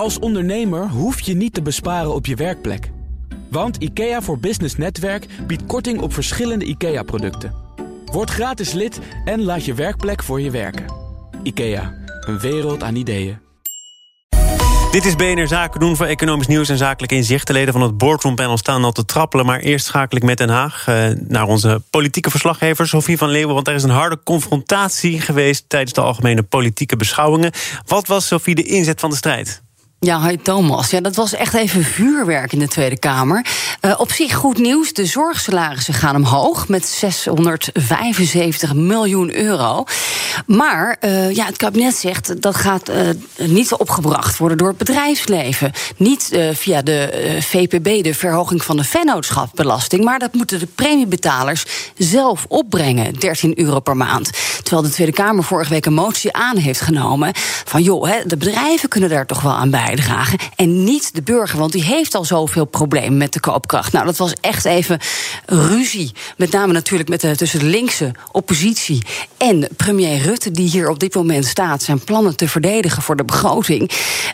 Als ondernemer hoef je niet te besparen op je werkplek. Want IKEA voor Business Netwerk biedt korting op verschillende IKEA-producten. Word gratis lid en laat je werkplek voor je werken. IKEA, een wereld aan ideeën. Dit is BNR Zaken doen voor economisch nieuws en zakelijk inzicht. De leden van het boardroompanel staan al te trappelen. Maar eerst schakel ik met Den Haag eh, naar onze politieke verslaggever Sofie van Leeuwen. Want er is een harde confrontatie geweest tijdens de algemene politieke beschouwingen. Wat was, Sofie, de inzet van de strijd? Ja, hi Thomas. Ja, dat was echt even vuurwerk in de Tweede Kamer. Uh, op zich goed nieuws. De zorgsalarissen gaan omhoog met 675 miljoen euro. Maar uh, ja, het kabinet zegt dat gaat uh, niet opgebracht worden door het bedrijfsleven. Niet via de VPB, de verhoging van de vennootschapsbelasting. Maar dat moeten de premiebetalers zelf opbrengen, 13 euro per maand. Terwijl de Tweede Kamer vorige week een motie aan heeft genomen van joh, hè, de bedrijven kunnen daar toch wel aan bij En niet de burger, want die heeft al zoveel problemen met de koopkracht. Nou, dat was echt even ruzie. Met name natuurlijk met de, tussen de linkse oppositie en premier Rutte, die hier op dit moment staat, zijn plannen te verdedigen voor de begroting.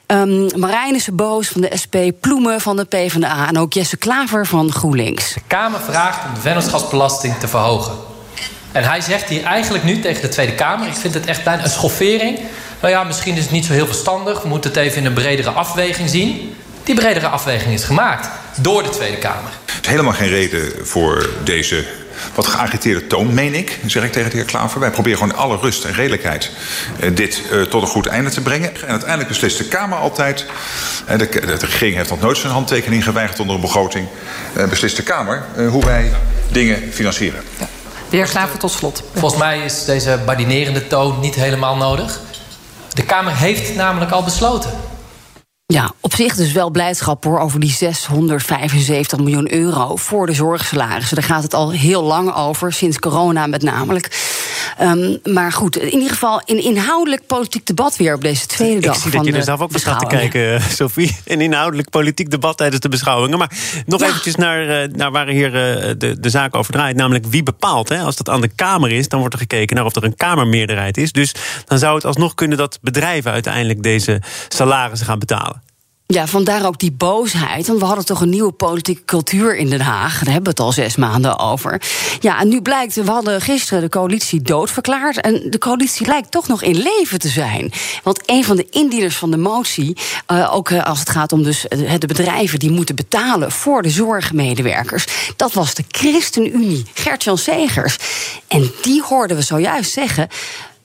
Um, is boos van de SP, Ploemen van de PvdA en ook Jesse Klaver van GroenLinks. De Kamer vraagt om de vennootschapsbelasting te verhogen. En hij zegt hier eigenlijk nu tegen de Tweede Kamer: ik vind het echt bijna een schoffering nou ja, misschien is het niet zo heel verstandig. We moeten het even in een bredere afweging zien. Die bredere afweging is gemaakt door de Tweede Kamer. Er is helemaal geen reden voor deze wat geagiteerde toon, meen ik, zeg ik tegen de heer Klaver. Wij proberen gewoon alle rust en redelijkheid uh, dit uh, tot een goed einde te brengen. En uiteindelijk beslist de Kamer altijd. En de, de, de, regering heeft nog nooit zijn handtekening geweigerd onder een begroting. Uh, beslist de Kamer hoe wij dingen financieren. Ja. De heer Klaver tot slot. Volgens mij is deze badinerende toon niet helemaal nodig. De Kamer heeft namelijk al besloten. Op zich dus wel blijdschap hoor over die 675 miljoen euro voor de zorgsalarissen. Daar gaat het al heel lang over, sinds corona met namelijk. Um, maar goed, in ieder geval een inhoudelijk politiek debat weer op deze tweede dag. Ik zie dat je er zelf ook staat te kijken, Sophie. Een inhoudelijk politiek debat tijdens de beschouwingen. Maar nog ja. eventjes naar, naar waar hier de, de zaak over draait. Namelijk wie bepaalt. Hè? Als dat aan de Kamer is, dan wordt er gekeken naar of er een Kamermeerderheid is. Dus dan zou het alsnog kunnen dat bedrijven uiteindelijk deze salarissen gaan betalen. Ja, vandaar ook die boosheid. Want we hadden toch een nieuwe politieke cultuur in Den Haag. Daar hebben we het al zes maanden over. Ja, en nu blijkt, we hadden gisteren de coalitie doodverklaard. En de coalitie lijkt toch nog in leven te zijn. Want een van de indieners van de motie, uh, ook uh, als het gaat om dus de bedrijven die moeten betalen voor de zorgmedewerkers, dat was de ChristenUnie, Gert-Jan Segers. En die hoorden we zojuist zeggen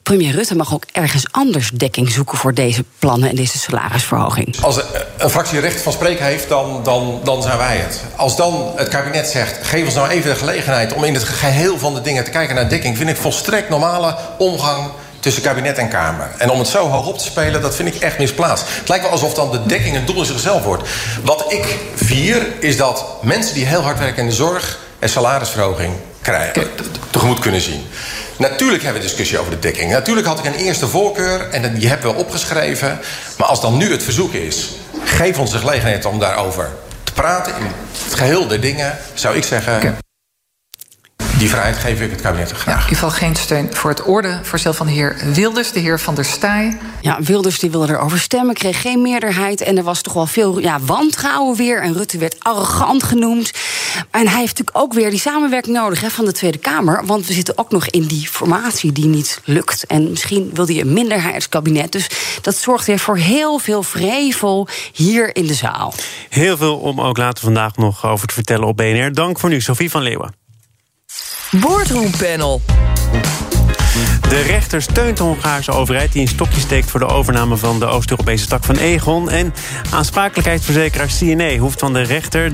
premier Rutte mag ook ergens anders dekking zoeken voor deze plannen en deze salarisverhoging. Als een fractie recht van spreken heeft, dan, dan, dan zijn wij het. Als dan het kabinet zegt: geef ons nou even de gelegenheid om in het geheel van de dingen te kijken naar dekking, vind ik volstrekt normale omgang tussen kabinet en Kamer. En om het zo hoog op te spelen, dat vind ik echt misplaatst. Het lijkt wel alsof dan de dekking een doel in zichzelf wordt. Wat ik vier, is dat mensen die heel hard werken in de zorg en salarisverhoging krijgen, tegemoet kunnen zien. Natuurlijk hebben we discussie over de dekking. Natuurlijk had ik een eerste voorkeur en die hebben we opgeschreven. Maar als dan nu het verzoek is, geef ons de gelegenheid om daarover te praten in het geheel der dingen, zou ik zeggen. Okay. Die vrijheid geef ik het kabinet graag. Ja, in ieder geval geen steun voor het ordevoorstel van de heer Wilders, de heer Van der Staaij. Ja, Wilders die wilde erover stemmen, kreeg geen meerderheid. En er was toch wel veel ja, wantrouwen weer. En Rutte werd arrogant genoemd. En hij heeft natuurlijk ook weer die samenwerking nodig hè, van de Tweede Kamer. Want we zitten ook nog in die formatie die niet lukt. En misschien wil hij een minderheidskabinet. Dus dat zorgt weer voor heel veel vrevel hier in de zaal. Heel veel om ook later vandaag nog over te vertellen op BNR. Dank voor nu, Sophie van Leeuwen. Boardroom Panel. De rechter steunt de Hongaarse overheid die een stokje steekt voor de overname van de Oost-Europese tak van Egon. En aansprakelijkheidsverzekeraar CNE hoeft van de rechter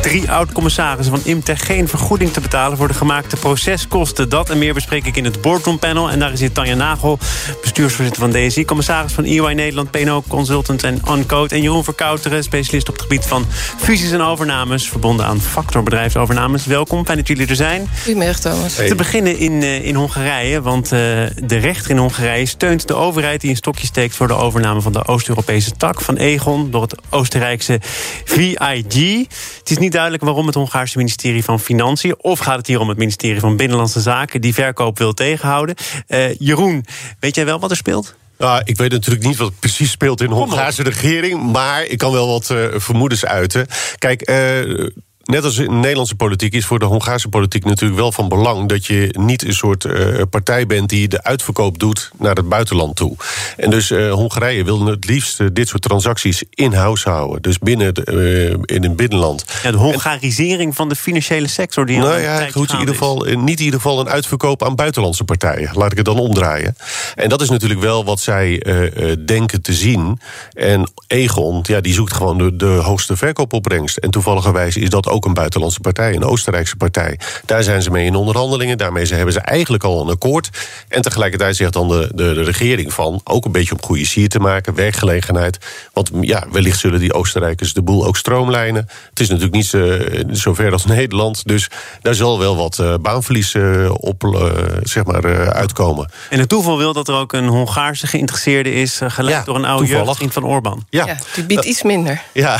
drie oud-commissarissen van Imtech geen vergoeding te betalen voor de gemaakte proceskosten. Dat en meer bespreek ik in het boardroom panel. En daar is hier Tanja Nagel, bestuursvoorzitter van DSI, commissaris van EY Nederland, PNO Consultant en Uncode. En Jeroen Verkouteren, specialist op het gebied van fusies en overnames, verbonden aan Factor bedrijfsovernames. Welkom, fijn dat jullie er zijn. Goedemiddag, Thomas. Te beginnen in, in Hongarije, want uh, de rechter in Hongarije steunt de overheid die een stokje steekt voor de overname van de Oost-Europese tak van Egon door het Oostenrijkse VIG. Het is niet duidelijk waarom het Hongaarse ministerie van Financiën, of gaat het hier om het ministerie van Binnenlandse Zaken, die verkoop wil tegenhouden. Uh, Jeroen, weet jij wel wat er speelt? Nou, ik weet natuurlijk niet wat precies speelt in de Hongaarse regering. Maar ik kan wel wat uh, vermoedens uiten. Kijk, uh, net als in de Nederlandse politiek is voor de Hongaarse politiek natuurlijk wel van belang dat je niet een soort uh, partij bent die de uitverkoop doet naar het buitenland toe. En dus uh, Hongarije wil het liefst uh, dit soort transacties in-house houden. Dus binnen in het binnenland. Ja, de Hongarisering en, van de financiële sector die Nou ja, goed, in ieder geval, niet in ieder geval een uitverkoop aan buitenlandse partijen. Laat ik het dan omdraaien. En dat is natuurlijk wel wat zij denken te zien. En Egon, ja, die zoekt gewoon de, de hoogste verkoopopbrengst. En toevalligerwijs is dat ook een buitenlandse partij, een Oostenrijkse partij. Daar zijn ze mee in onderhandelingen. Daarmee hebben ze eigenlijk al een akkoord. En tegelijkertijd zegt dan de, de, de regering van... ook een beetje om goede sier te maken, werkgelegenheid. Want ja, wellicht zullen die Oostenrijkers de boel ook stroomlijnen. Het is natuurlijk niet zo, zo ver als Nederland. Dus daar zal wel wat uh, baanverlies uh, op uh, zeg maar, uitkomen. En het toeval wil dat er ook een Hongaarse geïnteresseerde is... geleid ja, door een oude jeugdvriend van Orbán. Ja. ja, die biedt iets minder. Ja,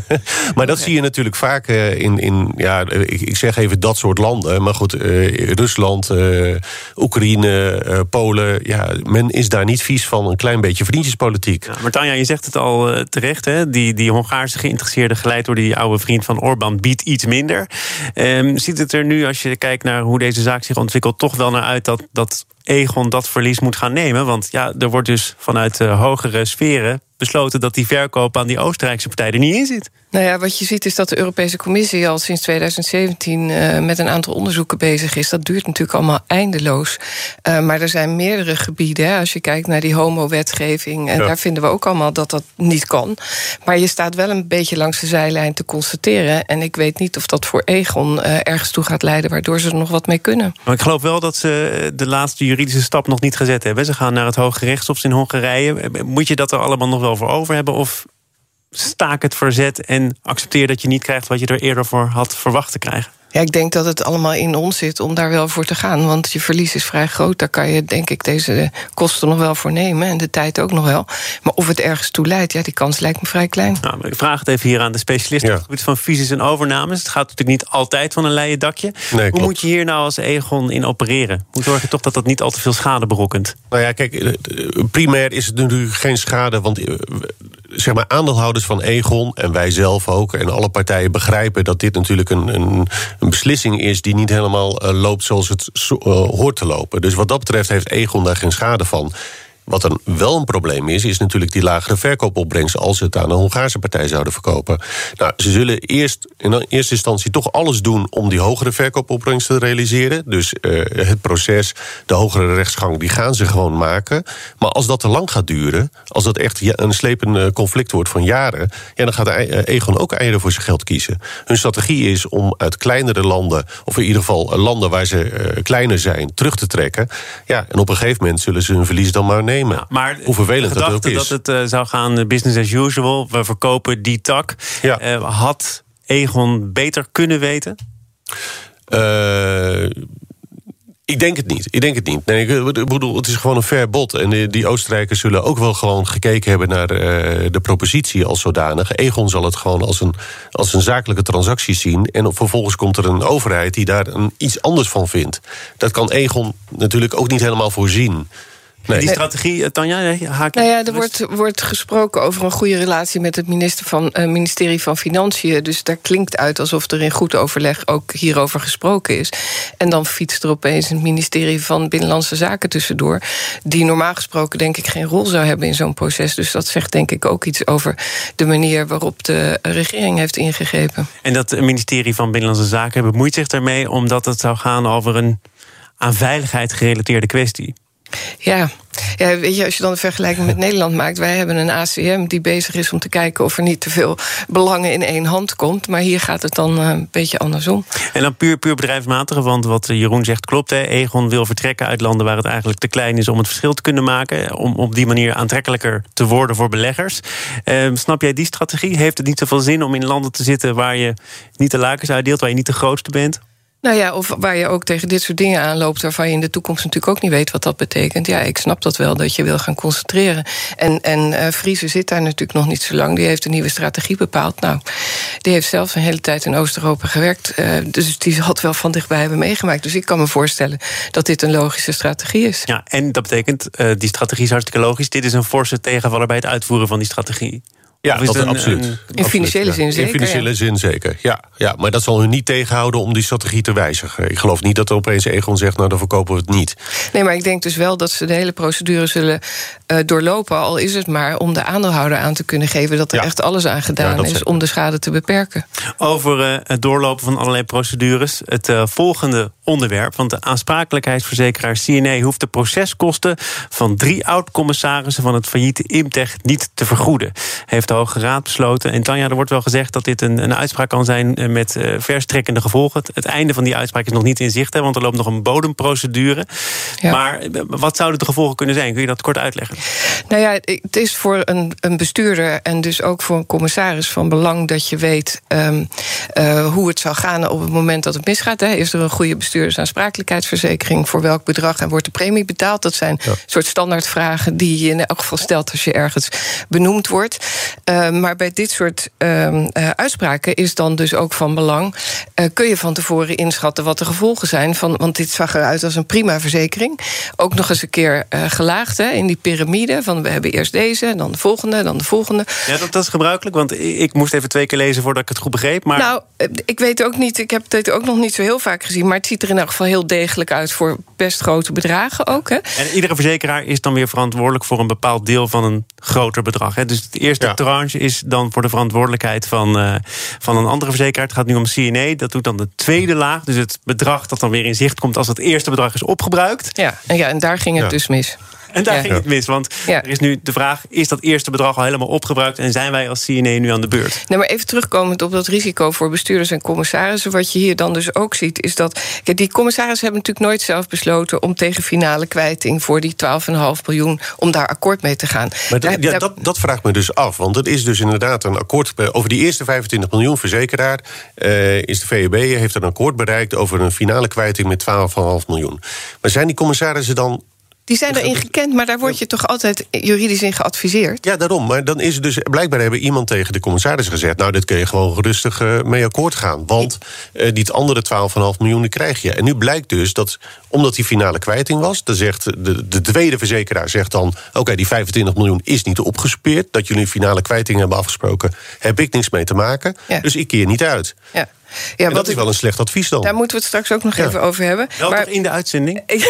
maar dat zie je natuurlijk vaak in, in ja, ik, ik, zeg even dat soort landen. Maar goed, uh, Rusland, uh, Oekraïne, Polen. Ja, men is daar niet vies van een klein beetje vriendjespolitiek. Ja, maar Tanja, je zegt het al terecht. Hè? Die, die Hongaarse geïnteresseerde geleid door die oude vriend van Orbán biedt iets minder. Um, ziet het er nu, als je kijkt naar hoe deze zaak zich ontwikkelt, toch wel naar uit dat, dat Egon dat verlies moet gaan nemen? Want ja, er wordt dus vanuit hogere sferen besloten dat die verkoop aan die Oostenrijkse partij er niet in zit. Nou ja, wat je ziet is dat de Europese Commissie al sinds 2017 uh, met een aantal onderzoeken bezig is. Dat duurt natuurlijk allemaal eindeloos. Uh, maar er zijn meerdere gebieden. Hè, als je kijkt naar die homo-wetgeving, en ja. daar vinden we ook allemaal dat dat niet kan. Maar je staat wel een beetje langs de zijlijn te constateren. En ik weet niet of dat voor Egon uh, ergens toe gaat leiden, waardoor ze er nog wat mee kunnen. Maar ik geloof wel dat ze de laatste juridische stap nog niet gezet hebben. Ze gaan naar het Hoge Rechtshof in Hongarije. Moet je dat er allemaal nog wel over hebben? Of staak het verzet en accepteer dat je niet krijgt wat je er eerder voor had verwacht te krijgen? Ja, ik denk dat het allemaal in ons zit om daar wel voor te gaan. Want je verlies is vrij groot. Daar kan je, denk ik, deze kosten nog wel voor nemen. En de tijd ook nog wel. Maar of het ergens toe leidt, ja, die kans lijkt me vrij klein. Nou, ik vraag het even hier aan de specialist ja. op het gebied van fusies en overnames. Het gaat natuurlijk niet altijd van een leien dakje. Nee, Hoe klopt. moet je hier nou als Egon in opereren? Hoe zorg je toch dat dat niet al te veel schade berokkent? Nou ja, kijk, eh, primair is het natuurlijk geen schade. Want eh, zeg maar, aandeelhouders van Egon en wij zelf ook... en alle partijen begrijpen dat dit natuurlijk een, een, een beslissing is... die niet helemaal uh, loopt zoals het uh, hoort te lopen. Dus wat dat betreft heeft Egon daar geen schade van. Wat dan wel een probleem is, is natuurlijk die lagere verkoopopbrengst... als ze het aan een Hongaarse partij zouden verkopen. Nou, ze zullen eerst in eerste instantie toch alles doen... om die hogere verkoopopbrengst te realiseren. Dus uh, het proces, de hogere rechtsgang, die gaan ze gewoon maken. Maar als dat te lang gaat duren... als dat echt een slepend conflict wordt van jaren... Ja, dan gaat Egon ook eieren voor zijn geld kiezen. Hun strategie is om uit kleinere landen... of in ieder geval landen waar ze kleiner zijn, terug te trekken. Ja, en op een gegeven moment zullen ze hun verlies dan maar nemen. Ja, maar Hoe vervelend dat ook is. dat het uh, zou gaan business as usual. We verkopen die tak. Ja. Uh, had Egon beter kunnen weten? Uh, ik denk het niet. Ik denk het niet. Nee, ik bedoel, het is gewoon een fair bod. En die, die Oostenrijkers zullen ook wel gewoon gekeken hebben naar uh, de propositie als zodanig. Egon zal het gewoon als een, als een zakelijke transactie zien. En vervolgens komt er een overheid die daar een, iets anders van vindt. Dat kan Egon natuurlijk ook niet helemaal voorzien. Nee. Die strategie, Tanja, haak Nou ja, er wordt, wordt gesproken over een goede relatie met het minister van, uh, ministerie van Financiën. Dus daar klinkt uit alsof er in goed overleg ook hierover gesproken is. En dan fietst er opeens het ministerie van Binnenlandse Zaken tussendoor. Die normaal gesproken denk ik geen rol zou hebben in zo'n proces. Dus dat zegt denk ik ook iets over de manier waarop de regering heeft ingegrepen. En dat ministerie van Binnenlandse Zaken bemoeit zich daarmee omdat het zou gaan over een aan veiligheid gerelateerde kwestie. Ja. ja, weet je, als je dan een vergelijking met Nederland maakt... wij hebben een ACM die bezig is om te kijken... of er niet te veel belangen in één hand komt. Maar hier gaat het dan eh, een beetje andersom. En dan puur, puur bedrijfsmatig, want wat Jeroen zegt klopt. Hè? Egon wil vertrekken uit landen waar het eigenlijk te klein is... om het verschil te kunnen maken. Om op die manier aantrekkelijker te worden voor beleggers. Eh, snap jij die strategie? Heeft het niet zoveel zin om in landen te zitten... waar je niet de lakens uitdeelt, waar je niet de grootste bent? Nou ja, of waar je ook tegen dit soort dingen aanloopt... waarvan je in de toekomst natuurlijk ook niet weet wat dat betekent. Ja, ik snap dat wel, dat je wil gaan concentreren. En, en uh, Friese zit daar natuurlijk nog niet zo lang. Die heeft een nieuwe strategie bepaald. Nou, die heeft zelf een hele tijd in Oost-Europa gewerkt. Uh, dus die had wel van dichtbij hebben meegemaakt. Dus ik kan me voorstellen dat dit een logische strategie is. Ja, en dat betekent, uh, die strategie is hartstikke logisch. Dit is een forse tegenvaller bij het uitvoeren van die strategie. Ja, dat is absoluut. Een, in financiële absoluut, zin zeker. In financiële ja. zin zeker, ja, ja. Maar dat zal hun niet tegenhouden om die strategie te wijzigen. Ik geloof niet dat er opeens Egon zegt, nou dan verkopen we het niet. Nee, maar ik denk dus wel dat ze de hele procedure zullen uh, doorlopen... al is het maar om de aandeelhouder aan te kunnen geven... dat er ja. echt alles aan gedaan ja, is zeker. om de schade te beperken. Over uh, het doorlopen van allerlei procedures. Het uh, volgende onderwerp, want de aansprakelijkheidsverzekeraar CNA... hoeft de proceskosten van drie oud-commissarissen... van het failliete Imtech niet te vergoeden. Heeft de Hoge Raad besloten. En Tanja, er wordt wel gezegd dat dit een, een uitspraak kan zijn met uh, verstrekkende gevolgen. Het, het, einde van die uitspraak is nog niet in zicht, hè, want er loopt nog een bodemprocedure. Ja. Maar wat zouden de gevolgen kunnen zijn? Kun je dat kort uitleggen? Nou ja, het is voor een, een bestuurder en dus ook voor een commissaris van belang dat je weet um, uh, hoe het zal gaan op het moment dat het misgaat. Hè. Is er een goede bestuurdersaansprakelijkheidsverzekering? Voor welk bedrag en wordt de premie betaald? Dat zijn ja. soort standaardvragen die je in elk geval stelt als je ergens benoemd wordt. Uh, maar bij dit soort uh, uh, uitspraken is dan dus ook van belang. Uh, kun je van tevoren inschatten wat de gevolgen zijn van. Want dit zag eruit als een prima verzekering. Ook nog eens een keer gelaagd hè, in die piramide. Van we hebben eerst deze, dan de volgende, dan de volgende. Ja, dat, dat is gebruikelijk, want ik moest even twee keer lezen voordat ik het goed begreep. Maar... Nou, ik weet ook niet, ik heb dit ook nog niet zo heel vaak gezien. Maar het ziet er in elk geval heel degelijk uit voor best grote bedragen ook. Hè. En iedere verzekeraar is dan weer verantwoordelijk voor een bepaald deel van een groter bedrag. Hè. Dus het eerste ja. tranche is dan voor de verantwoordelijkheid van, uh, van een andere verzekeraar. Het gaat nu om CNA. Dat doet dan de tweede laag. Dus het bedrag dat dan weer in zicht komt als het eerste bedrag is opgebruikt. Ja, en, ja, en daar ging het ja. dus mis. En daar ja. ging het mis, want ja. er is nu de vraag... is dat eerste bedrag al helemaal opgebruikt... en zijn wij als CNE nu aan de beurt? Nee, maar even terugkomend op dat risico voor bestuurders en commissarissen... wat je hier dan dus ook ziet, is dat... Kijk, die commissarissen hebben natuurlijk nooit zelf besloten... om tegen finale kwijting voor die 12,5 miljoen... om daar akkoord mee te gaan. Maar dat, ja, dat, dat vraagt me dus af, want het is dus inderdaad een akkoord... over die eerste 25 miljoen verzekeraar... Uh, is de VEB heeft een akkoord bereikt... over een finale kwijting met 12,5 miljoen. Maar zijn die commissarissen dan die zijn erin gekend, maar daar word je toch altijd juridisch in geadviseerd? Ja, daarom. Maar dan is het dus blijkbaar hebben iemand tegen de commissaris gezegd: Nou, dit kun je gewoon rustig uh, mee akkoord gaan. Want uh, die andere 12,5 miljoen krijg je. En nu blijkt dus dat, omdat die finale kwijting was, dan zegt de, de tweede verzekeraar zegt dan: Oké, okay, die 25 miljoen is niet opgespeerd. Dat jullie een finale kwijting hebben afgesproken, heb ik niks mee te maken. Ja. Dus ik keer niet uit. Ja. Ja, dat is wel een slecht advies dan. Daar moeten we het straks ook nog ja. even over hebben. Wel maar, in de uitzending.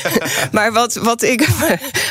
maar wat, wat ik...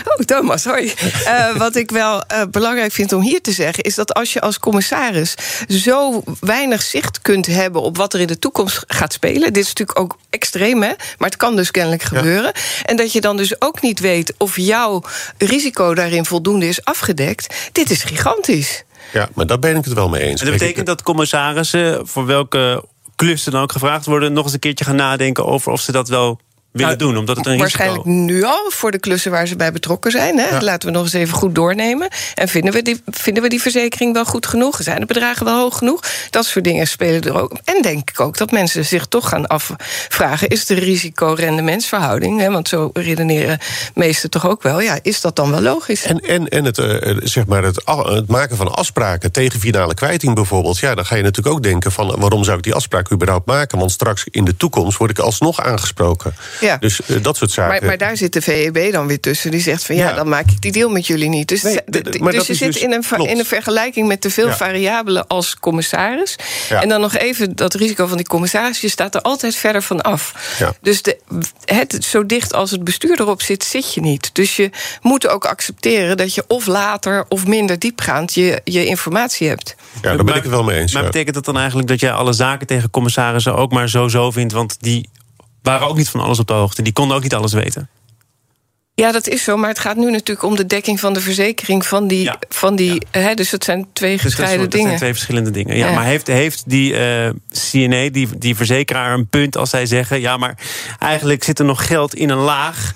Oh, Thomas, hoi. Uh, wat ik wel uh, belangrijk vind om hier te zeggen... is dat als je als commissaris zo weinig zicht kunt hebben... op wat er in de toekomst gaat spelen... dit is natuurlijk ook extreem, hè? maar het kan dus kennelijk gebeuren... Ja. en dat je dan dus ook niet weet of jouw risico daarin voldoende is afgedekt... dit is gigantisch. Ja, maar daar ben ik het wel mee eens. En dat betekent dat commissarissen, voor welke klussen dan ook gevraagd worden, nog eens een keertje gaan nadenken over of ze dat wel willen nou, doen? Omdat het een waarschijnlijk risico... nu al voor de klussen waar ze bij betrokken zijn. Hè? Ja. Laten we nog eens even goed doornemen. En vinden we, die, vinden we die verzekering wel goed genoeg? Zijn de bedragen wel hoog genoeg? Dat soort dingen spelen er ook. En denk ik ook dat mensen zich toch gaan afvragen... is de risico-rendementsverhouding, hè, want zo redeneren meesten toch ook wel... ja, is dat dan wel logisch? En, en, en het, uh, zeg maar het, het maken van afspraken tegen finale kwijting bijvoorbeeld... ja, dan ga je natuurlijk ook denken van... waarom zou ik die afspraak überhaupt maken? Want straks in de toekomst word ik alsnog aangesproken... Ja. Dus uh, dat soort zaken. Maar, maar, daar zit de VEB dan weer tussen. Die zegt van ja, ja. dan maak ik die deal met jullie niet. Dus, nee, dus je zit dus, in, een, in een vergelijking met te veel ja. variabelen als commissaris. Ja. En dan nog even dat risico van die commissaris. Je staat er altijd verder van af. Dus de, het, zo dicht als het bestuur erop zit, zit je niet. Dus je moet ook accepteren dat je of later of minder diepgaand je, je informatie hebt. Ja, daar ben ik het wel mee eens. Maar betekent dat dan eigenlijk dat jij alle zaken tegen commissarissen ook maar zo zo vindt? Want die waren ook niet van alles op de hoogte. Die konden ook niet alles weten. Ja, dat is zo. Maar het gaat nu natuurlijk om de dekking van de verzekering van die. Ja. Van die ja. hè, dus het zijn twee gescheiden dus dingen. Dat zijn twee verschillende dingen. Ja, ja. Maar heeft, heeft die uh, CNA, die, die verzekeraar, een punt als zij zeggen: ja, maar eigenlijk zit er nog geld in een laag.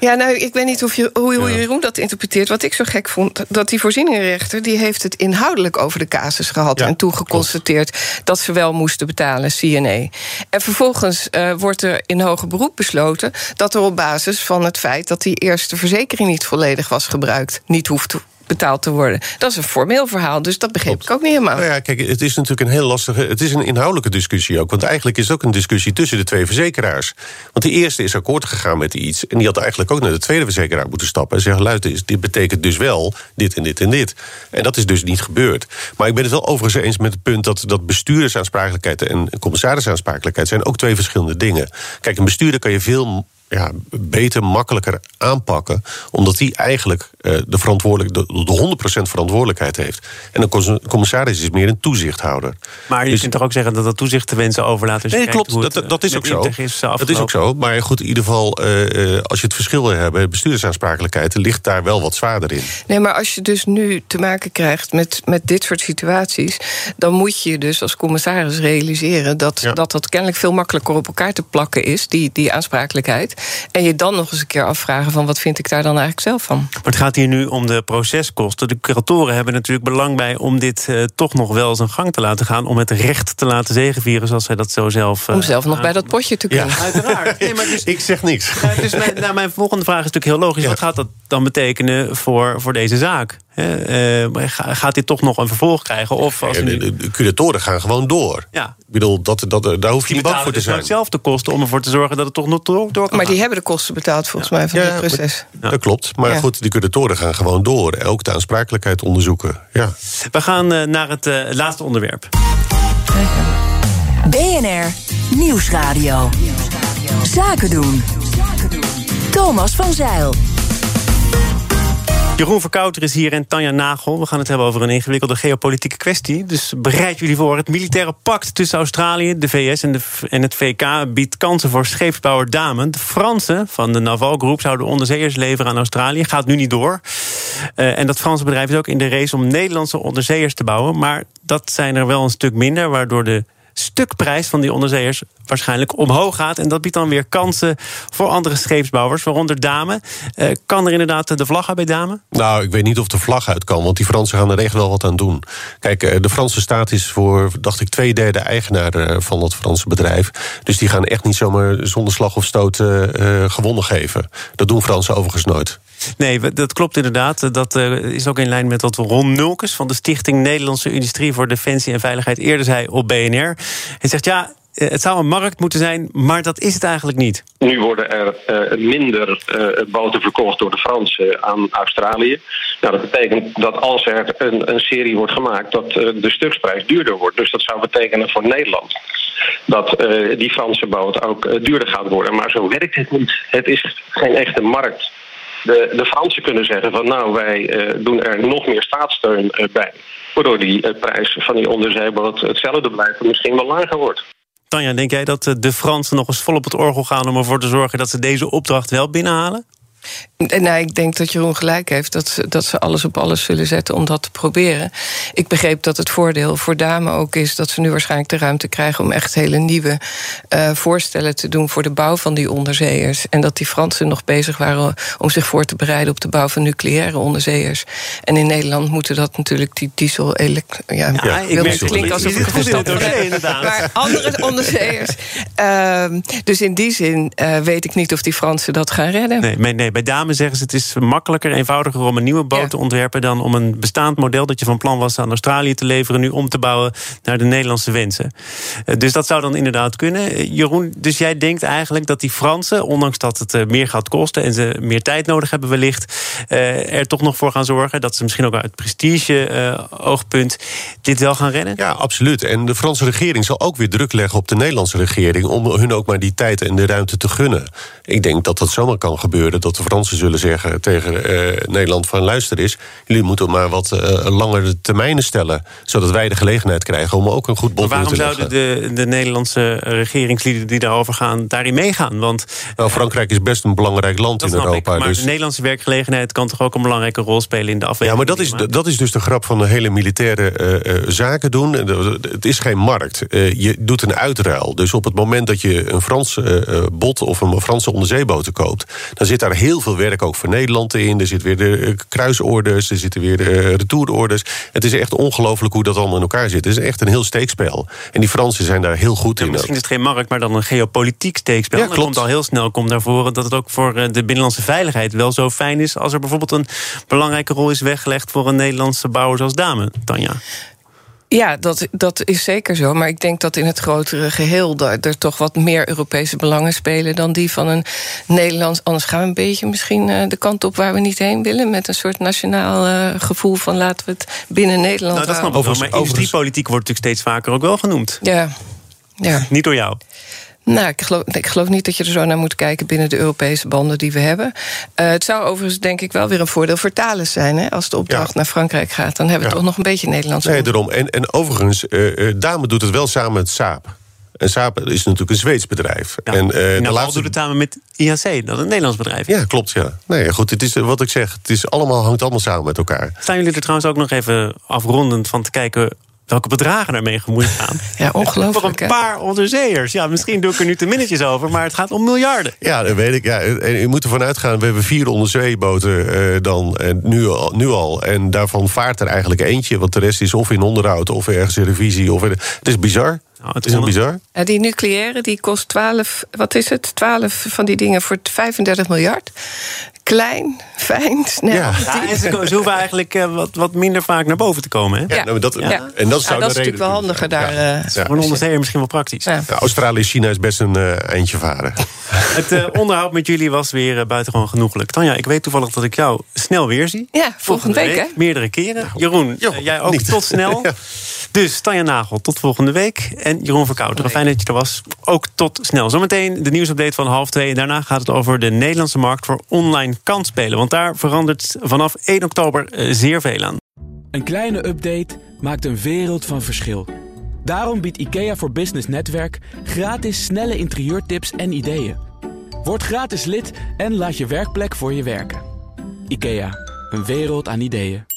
Ja, nou, ik weet niet of je, hoe, hoe Jeroen dat interpreteert. Wat ik zo gek vond, dat die voorzieningenrechter... die heeft het inhoudelijk over de casus gehad... en toen geconstateerd dat ze wel moesten betalen, CNE. En vervolgens uh, wordt er in hoger beroep besloten... dat er op basis van het feit dat die eerste verzekering niet volledig was gebruikt... niet hoeft betaald te worden. Dat is een formeel verhaal, dus dat begreep ik ook niet helemaal. Nou ja, kijk, het is natuurlijk een heel lastige... het is een inhoudelijke discussie ook. Want eigenlijk is het ook een discussie tussen de twee verzekeraars. Want de eerste is akkoord gegaan met iets... en die had eigenlijk ook naar de tweede verzekeraar moeten stappen... en zeggen, luister, dit betekent dus wel dit en dit en dit. En dat is dus niet gebeurd. Maar ik ben het wel overigens eens met het punt... dat, dat bestuurdersaansprakelijkheid en commissarisaansprakelijkheid... zijn ook twee verschillende dingen. Kijk, een bestuurder kan je veel ja, beter, makkelijker aanpakken. Omdat die eigenlijk uh, de, verantwoordelijk, de, de 100% verantwoordelijkheid heeft. En een commissaris is meer een toezichthouder. Maar je dus, kunt toch ook zeggen dat dat toezicht te wensen overlaat? Dus nee, klopt. Dat, dat, is ook zo. Is dat is ook zo. Maar goed, in ieder geval, uh, als je het verschil wil hebben... bestuurdersaansprakelijkheid, ligt daar wel wat zwaarder in. Nee, maar als je dus nu te maken krijgt met, met dit soort situaties... dan moet je dus als commissaris realiseren... dat, dat dat kennelijk veel makkelijker op elkaar te plakken is... die, die aansprakelijkheid. En je dan nog eens een keer afvragen van wat vind ik daar dan eigenlijk zelf van. Maar het gaat hier nu om de proceskosten. De curatoren hebben natuurlijk belang bij om dit uh, toch nog wel zijn gang te laten gaan. Om het recht te laten zegenvieren zoals zij dat zo zelf... Uh, om zelf nog bij dat potje te kunnen. Ja, uiteraard. Nee, maar dus, ik zeg niks. dus mijn, nou, mijn volgende vraag is natuurlijk heel logisch. Wat gaat dat dan betekenen voor, voor deze zaak? Uh, gaat dit toch nog een vervolg krijgen? Of als nu... de, curatoren gaan gewoon door. Ja. Ik bedoel, dat, dat, daar hoef je niet bang voor te dus zijn. zelf de kosten om ervoor te zorgen dat het toch nog door, door kan Maar die hebben de kosten betaald volgens mij van het proces. Dat klopt. Maar goed, die curatoren gaan gewoon door. Ook de aansprakelijkheid onderzoeken. Ja. We gaan uh, naar het uh, laatste onderwerp. BNR Nieuwsradio. Zaken doen. Thomas van Zeil. Jeroen Verkouter is hier en Tanja Nagel. We gaan het hebben over een ingewikkelde geopolitieke kwestie. Dus bereid jullie voor. Het militaire pact tussen Australië, de VS en, de, en het VK... biedt kansen voor scheepsbouwer Damen. De Fransen van de Naval Group zouden onderzeeërs leveren aan Australië. Gaat nu niet door. Uh, en dat Franse bedrijf is ook in de race om Nederlandse onderzeeërs te bouwen. Maar dat zijn er wel een stuk minder... waardoor de stukprijs van die onderzeeërs waarschijnlijk omhoog gaat. En dat biedt dan weer kansen voor andere scheepsbouwers, waaronder Dame. Uh, kan er inderdaad de vlag uit bij Dame? Nou, ik weet niet of de vlag uit kan, want die Fransen gaan er echt wel wat aan doen. Kijk, eh, de Franse staat is voor, dacht ik, twee derde eigenaar eh, van dat Franse bedrijf. Dus die gaan echt niet zomaar zonder slag of stoot gewonnen geven. Dat doen Fransen overigens nooit. Nee, dat klopt inderdaad. Dat is ook in lijn met wat Ron Nulkes van de Stichting Nederlandse Industrie voor Defensie en Veiligheid eerder zei op BNR. Hij zegt ja. Eh, het zou een markt moeten zijn, maar dat is het eigenlijk niet. Nu worden er minder uh, boten verkocht door de Fransen aan Australië. Nou, dat betekent dat als er een, een serie wordt gemaakt, dat de stuksprijs duurder wordt. Dus dat zou betekenen voor Nederland dat die Franse boot ook duurder gaat worden. Maar zo werkt het niet. Het is geen echte markt. De, de Fransen kunnen zeggen van nou, wij doen er nog meer staatssteun bij. Waardoor die prijs van die onderzeeboot hetzelfde blijft en misschien wel lager wordt. Tanja, denk jij dat de Fransen nog eens vol op het orgel gaan om ervoor te zorgen dat ze deze opdracht wel binnenhalen? Nou, ik denk dat Jeroen gelijk heeft dat ze, dat ze alles op alles zullen zetten om dat te proberen. Ik begreep dat het voordeel voor Dame ook is dat ze nu waarschijnlijk de ruimte krijgen om echt hele nieuwe uh, voorstellen te doen voor de bouw van die onderzeeërs. En dat die Fransen nog bezig waren om zich voor te bereiden op de bouw van nucleaire onderzeeërs. En in Nederland moeten dat natuurlijk die diesel. Ja, ja, ik wil het klinken alsof ik het inderdaad. Maar andere onderzeeërs. Uh, dus in die zin uh, weet ik niet of die Fransen dat gaan redden. Nee, nee bij Dame zeggen ze het is makkelijker, eenvoudiger om een nieuwe boot te ontwerpen dan om een bestaand model dat je van plan was aan Australië te leveren, nu om te bouwen naar de Nederlandse wensen. Eh, dus dat zou dan inderdaad kunnen. Eh, Jeroen, dus jij denkt eigenlijk dat die Fransen, ondanks dat het eh, meer gaat kosten en ze meer tijd nodig hebben, wellicht er toch nog voor gaan zorgen dat ze misschien ook uit prestige-oogpunt dit wel gaan rennen? Ja, absoluut. En de Franse regering zal ook weer druk leggen op de Nederlandse regering om hun ook maar die tijd en de ruimte te gunnen. Ik denk dat dat zomaar kan gebeuren, dat de Fransen zullen zeggen tegen uh, Nederland van luister eens, jullie moeten maar wat uh, langere termijnen stellen, zodat wij de gelegenheid krijgen om ook een goed bod te leggen. Waarom zouden de, de Nederlandse regeringslieden die daarover gaan, daarin meegaan? Want nou, Frankrijk is best een belangrijk land in Europa. Ik, maar dus... de Nederlandse werkgelegenheid kan toch ook een belangrijke rol spelen in de afweging? Ja, maar dat is, dat is dus de grap van de hele militaire uh, zaken doen. Het is geen markt. je doet een uitruil. Dus op het moment dat je een Frans bot of een Franse onderzeeboten koopt, dan zit daar heel heel veel werk ook voor Nederland in. Er zitten weer de kruisorders, er zitten weer de retourorders. Het is echt ongelooflijk hoe dat allemaal in elkaar zit. Het is echt een heel steekspel. En die Fransen zijn daar heel goed in. Misschien is het geen markt, maar dan een geopolitiek steekspel. Ja, klopt. komt al heel snel komt naar voren dat het ook voor de binnenlandse veiligheid wel zo fijn is als er bijvoorbeeld een belangrijke rol is weggelegd voor een Nederlandse bouwer zoals Dame, Tanja. Ja, dat, dat is zeker zo. Maar ik denk dat in het grotere geheel er toch wat meer Europese belangen spelen dan die van een Nederlands. Anders gaan we een beetje misschien uh, de kant op waar we niet heen willen. Met een soort nationaal uh, gevoel van laten we het binnen Nederland. Nou, dat snap ik wel. Maar industriepolitiek wordt natuurlijk steeds vaker ook wel genoemd. Ja. ja. Niet door jou. Nou, ik geloof, ik geloof niet dat je er zo naar moet kijken binnen de Europese banden die we hebben. Uh, het zou overigens denk ik wel weer een voordeel voor Thales zijn. Hè? Als de opdracht naar Frankrijk gaat, dan hebben we toch nog een beetje Nederlands. Nee, daarom. En, en overigens, uh, Dame doet het wel samen met Saab. En Saab is natuurlijk een Zweeds bedrijf. Ja. En, uh, nou, de laatste... doet het samen met IAC, dat is een Nederlands bedrijf. Ja, klopt, ja. Nee, goed, het is wat ik zeg. Het is allemaal, hangt allemaal samen met elkaar. Staan jullie er trouwens ook nog even afrondend van te kijken welke bedragen daarmee gemoeid gaan. Ja, ongelooflijk. Voor een paar onderzeeërs. Ja, misschien doe ik er nu te minnetjes over, maar het gaat om miljarden. Ja, dat weet ik. Ja. En je moet ervan uitgaan, we hebben vier onderzeeboten uh, dan, uh, nu, al, nu al. En daarvan vaart er eigenlijk eentje, want de rest is of in onderhoud of ergens in revisie. Of in, het is bizar. Nou, het is heel bizar. Ja, die nucleaire die kost 12, wat is het? 12 van die dingen voor 35 miljard klein, fijn, snel. Ja. ja en ze, hoeven eigenlijk uh, wat, wat minder vaak naar boven te komen. Hè? Ja, nou, dat, ja. En dat, zou dat is natuurlijk wel handiger daar. Ja. Uh, voor een onderzeeër misschien wel praktisch. Australië en China is best een uh, eindje varen. Het onderhoud met jullie was weer buitengewoon genoeglijk. Tanja, ik weet toevallig dat ik jou snel weer zie. Ja, volgende, week, week, hè? Meerdere keren. Nou, Jeroen, jij ook niet. tot snel. Dus Tanja Nagel, tot volgende week. En Jeroen Verkouteren, fijn dat je er was. Ook tot snel. Zometeen de nieuwsupdate van half twee. En daarna gaat het over de Nederlandse markt voor online kansspelen. Want daar verandert vanaf 1 oktober eh, zeer veel aan. Een kleine update maakt een wereld van verschil. Daarom biedt IKEA voor Business Netwerk gratis snelle interieurtips en ideeën. Word gratis lid en laat je werkplek voor je werken. IKEA, een wereld aan ideeën.